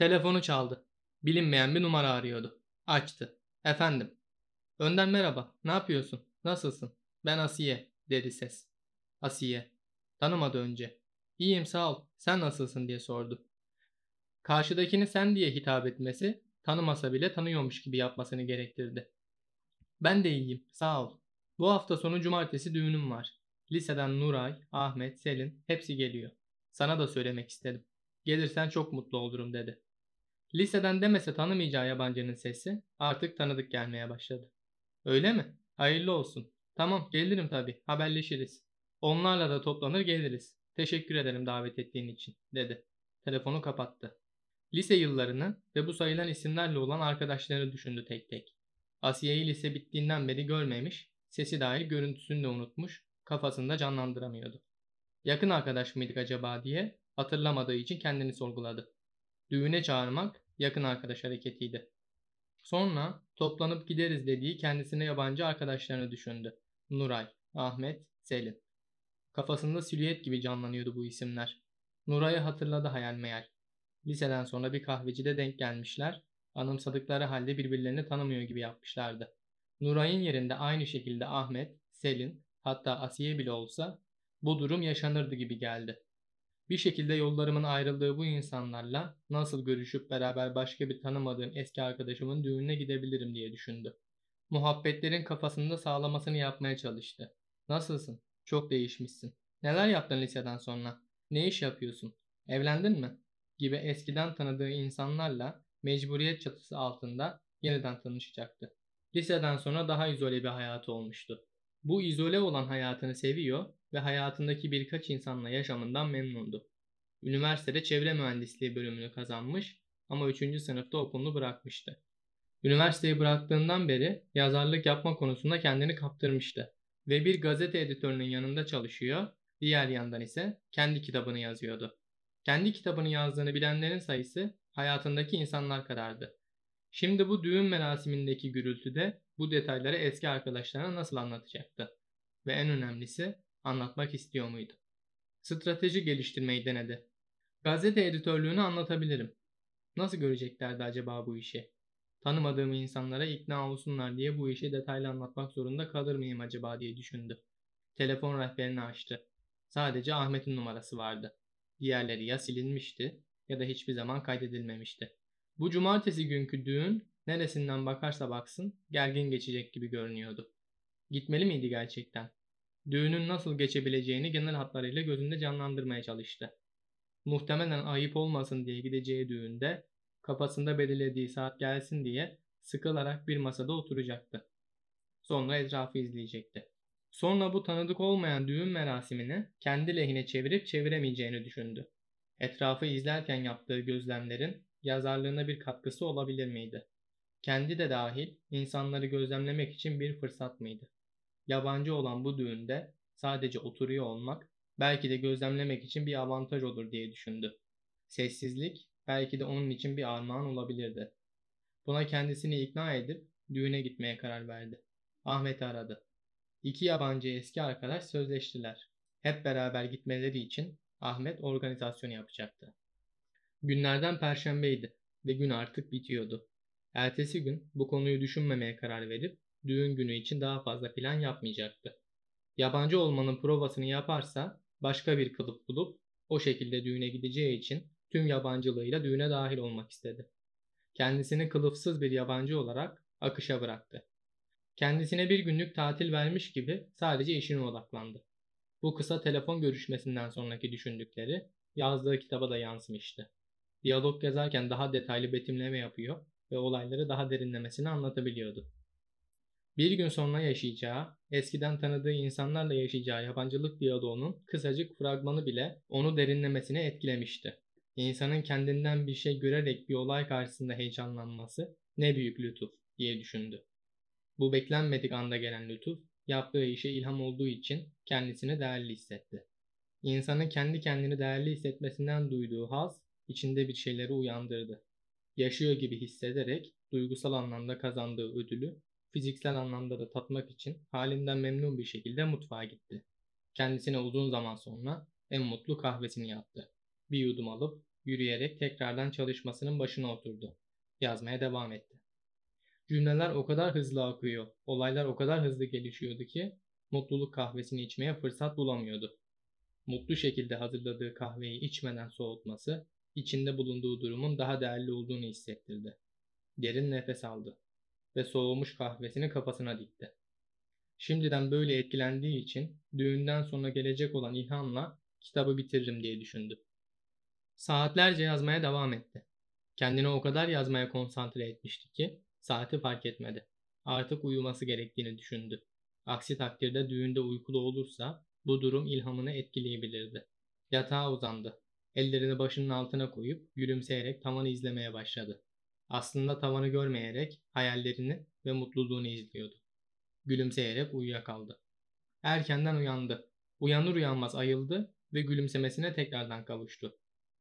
Telefonu çaldı. Bilinmeyen bir numara arıyordu. Açtı. Efendim. Önden merhaba. Ne yapıyorsun? Nasılsın? Ben Asiye dedi ses. Asiye. Tanımadı önce. İyiyim sağ ol. Sen nasılsın diye sordu. Karşıdakini sen diye hitap etmesi tanımasa bile tanıyormuş gibi yapmasını gerektirdi. Ben de iyiyim sağ ol. Bu hafta sonu cumartesi düğünüm var. Liseden Nuray, Ahmet, Selin hepsi geliyor. Sana da söylemek istedim. Gelirsen çok mutlu olurum dedi. Liseden demese tanımayacağı yabancının sesi artık tanıdık gelmeye başladı. Öyle mi? Hayırlı olsun. Tamam gelirim tabii haberleşiriz. Onlarla da toplanır geliriz. Teşekkür ederim davet ettiğin için dedi. Telefonu kapattı. Lise yıllarını ve bu sayılan isimlerle olan arkadaşlarını düşündü tek tek. Asiye'yi lise bittiğinden beri görmemiş, sesi dahil görüntüsünü de unutmuş, kafasında canlandıramıyordu. Yakın arkadaş mıydık acaba diye hatırlamadığı için kendini sorguladı. Düğüne çağırmak yakın arkadaş hareketiydi. Sonra toplanıp gideriz dediği kendisine yabancı arkadaşlarını düşündü. Nuray, Ahmet, Selin. Kafasında silüet gibi canlanıyordu bu isimler. Nuray'ı hatırladı hayal meyal. Liseden sonra bir kahvecide denk gelmişler, anımsadıkları halde birbirlerini tanımıyor gibi yapmışlardı. Nuray'ın yerinde aynı şekilde Ahmet, Selin, hatta Asiye bile olsa bu durum yaşanırdı gibi geldi. Bir şekilde yollarımın ayrıldığı bu insanlarla nasıl görüşüp beraber başka bir tanımadığım eski arkadaşımın düğününe gidebilirim diye düşündü. Muhabbetlerin kafasında sağlamasını yapmaya çalıştı. Nasılsın? Çok değişmişsin. Neler yaptın liseden sonra? Ne iş yapıyorsun? Evlendin mi? Gibi eskiden tanıdığı insanlarla mecburiyet çatısı altında yeniden tanışacaktı. Liseden sonra daha izole bir hayatı olmuştu. Bu izole olan hayatını seviyor ve hayatındaki birkaç insanla yaşamından memnundu. Üniversitede çevre mühendisliği bölümünü kazanmış ama 3. sınıfta okulunu bırakmıştı. Üniversiteyi bıraktığından beri yazarlık yapma konusunda kendini kaptırmıştı ve bir gazete editörünün yanında çalışıyor, diğer yandan ise kendi kitabını yazıyordu. Kendi kitabını yazdığını bilenlerin sayısı hayatındaki insanlar kadardı. Şimdi bu düğün merasimindeki gürültüde bu detayları eski arkadaşlarına nasıl anlatacaktı? Ve en önemlisi anlatmak istiyor muydu? Strateji geliştirmeyi denedi. Gazete editörlüğünü anlatabilirim. Nasıl göreceklerdi acaba bu işi? Tanımadığım insanlara ikna olsunlar diye bu işi detaylı anlatmak zorunda kalır mıyım acaba diye düşündü. Telefon rehberini açtı. Sadece Ahmet'in numarası vardı. Diğerleri ya silinmişti ya da hiçbir zaman kaydedilmemişti. Bu cumartesi günkü düğün neresinden bakarsa baksın gergin geçecek gibi görünüyordu. Gitmeli miydi gerçekten? Düğünün nasıl geçebileceğini genel hatlarıyla gözünde canlandırmaya çalıştı. Muhtemelen ayıp olmasın diye gideceği düğünde kafasında belirlediği saat gelsin diye sıkılarak bir masada oturacaktı. Sonra etrafı izleyecekti. Sonra bu tanıdık olmayan düğün merasimini kendi lehine çevirip çeviremeyeceğini düşündü. Etrafı izlerken yaptığı gözlemlerin yazarlığına bir katkısı olabilir miydi? Kendi de dahil insanları gözlemlemek için bir fırsat mıydı? Yabancı olan bu düğünde sadece oturuyor olmak belki de gözlemlemek için bir avantaj olur diye düşündü. Sessizlik belki de onun için bir armağan olabilirdi. Buna kendisini ikna edip düğüne gitmeye karar verdi. Ahmet'i aradı. İki yabancı eski arkadaş sözleştiler. Hep beraber gitmeleri için Ahmet organizasyon yapacaktı. Günlerden perşembeydi ve gün artık bitiyordu. Ertesi gün bu konuyu düşünmemeye karar verip düğün günü için daha fazla plan yapmayacaktı. Yabancı olmanın provasını yaparsa başka bir kılıf bulup o şekilde düğüne gideceği için tüm yabancılığıyla düğüne dahil olmak istedi. Kendisini kılıfsız bir yabancı olarak akışa bıraktı. Kendisine bir günlük tatil vermiş gibi sadece işine odaklandı. Bu kısa telefon görüşmesinden sonraki düşündükleri yazdığı kitaba da yansımıştı. Diyalog yazarken daha detaylı betimleme yapıyor ve olayları daha derinlemesine anlatabiliyordu. Bir gün sonra yaşayacağı, eskiden tanıdığı insanlarla yaşayacağı yabancılık diyaloğunun kısacık fragmanı bile onu derinlemesine etkilemişti. İnsanın kendinden bir şey görerek bir olay karşısında heyecanlanması ne büyük lütuf diye düşündü. Bu beklenmedik anda gelen lütuf, yaptığı işe ilham olduğu için kendisini değerli hissetti. İnsanın kendi kendini değerli hissetmesinden duyduğu haz, içinde bir şeyleri uyandırdı. Yaşıyor gibi hissederek duygusal anlamda kazandığı ödülü fiziksel anlamda da tatmak için halinden memnun bir şekilde mutfağa gitti. Kendisine uzun zaman sonra en mutlu kahvesini yaptı. Bir yudum alıp yürüyerek tekrardan çalışmasının başına oturdu. Yazmaya devam etti. Cümleler o kadar hızlı akıyor, olaylar o kadar hızlı gelişiyordu ki mutluluk kahvesini içmeye fırsat bulamıyordu. Mutlu şekilde hazırladığı kahveyi içmeden soğutması, içinde bulunduğu durumun daha değerli olduğunu hissettirdi. Derin nefes aldı ve soğumuş kahvesini kafasına dikti. Şimdiden böyle etkilendiği için düğünden sonra gelecek olan ilhamla kitabı bitiririm diye düşündü. Saatlerce yazmaya devam etti. Kendini o kadar yazmaya konsantre etmişti ki saati fark etmedi. Artık uyuması gerektiğini düşündü. Aksi takdirde düğünde uykulu olursa bu durum ilhamını etkileyebilirdi. Yatağa uzandı. Ellerini başının altına koyup gülümseyerek tavanı izlemeye başladı. Aslında tavanı görmeyerek hayallerini ve mutluluğunu izliyordu. Gülümseyerek uyuyakaldı. Erkenden uyandı. Uyanır uyanmaz ayıldı ve gülümsemesine tekrardan kavuştu.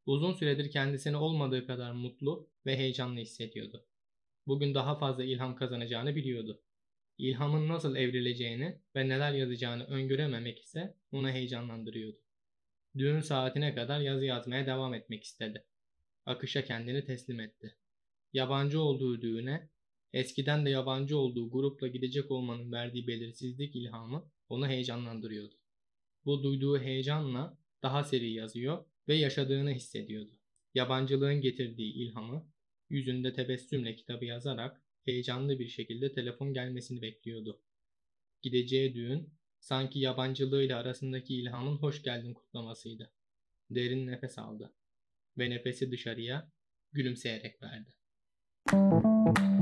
Uzun süredir kendisini olmadığı kadar mutlu ve heyecanlı hissediyordu. Bugün daha fazla ilham kazanacağını biliyordu. İlhamın nasıl evrileceğini ve neler yazacağını öngörememek ise onu heyecanlandırıyordu. Düğün saatine kadar yazı yazmaya devam etmek istedi. Akışa kendini teslim etti. Yabancı olduğu düğüne, eskiden de yabancı olduğu grupla gidecek olmanın verdiği belirsizlik ilhamı onu heyecanlandırıyordu. Bu duyduğu heyecanla daha seri yazıyor ve yaşadığını hissediyordu. Yabancılığın getirdiği ilhamı yüzünde tebessümle kitabı yazarak heyecanlı bir şekilde telefon gelmesini bekliyordu. Gideceği düğün sanki yabancılığıyla arasındaki ilhamın hoş geldin kutlamasıydı. Derin nefes aldı ve nefesi dışarıya gülümseyerek verdi. Thank you.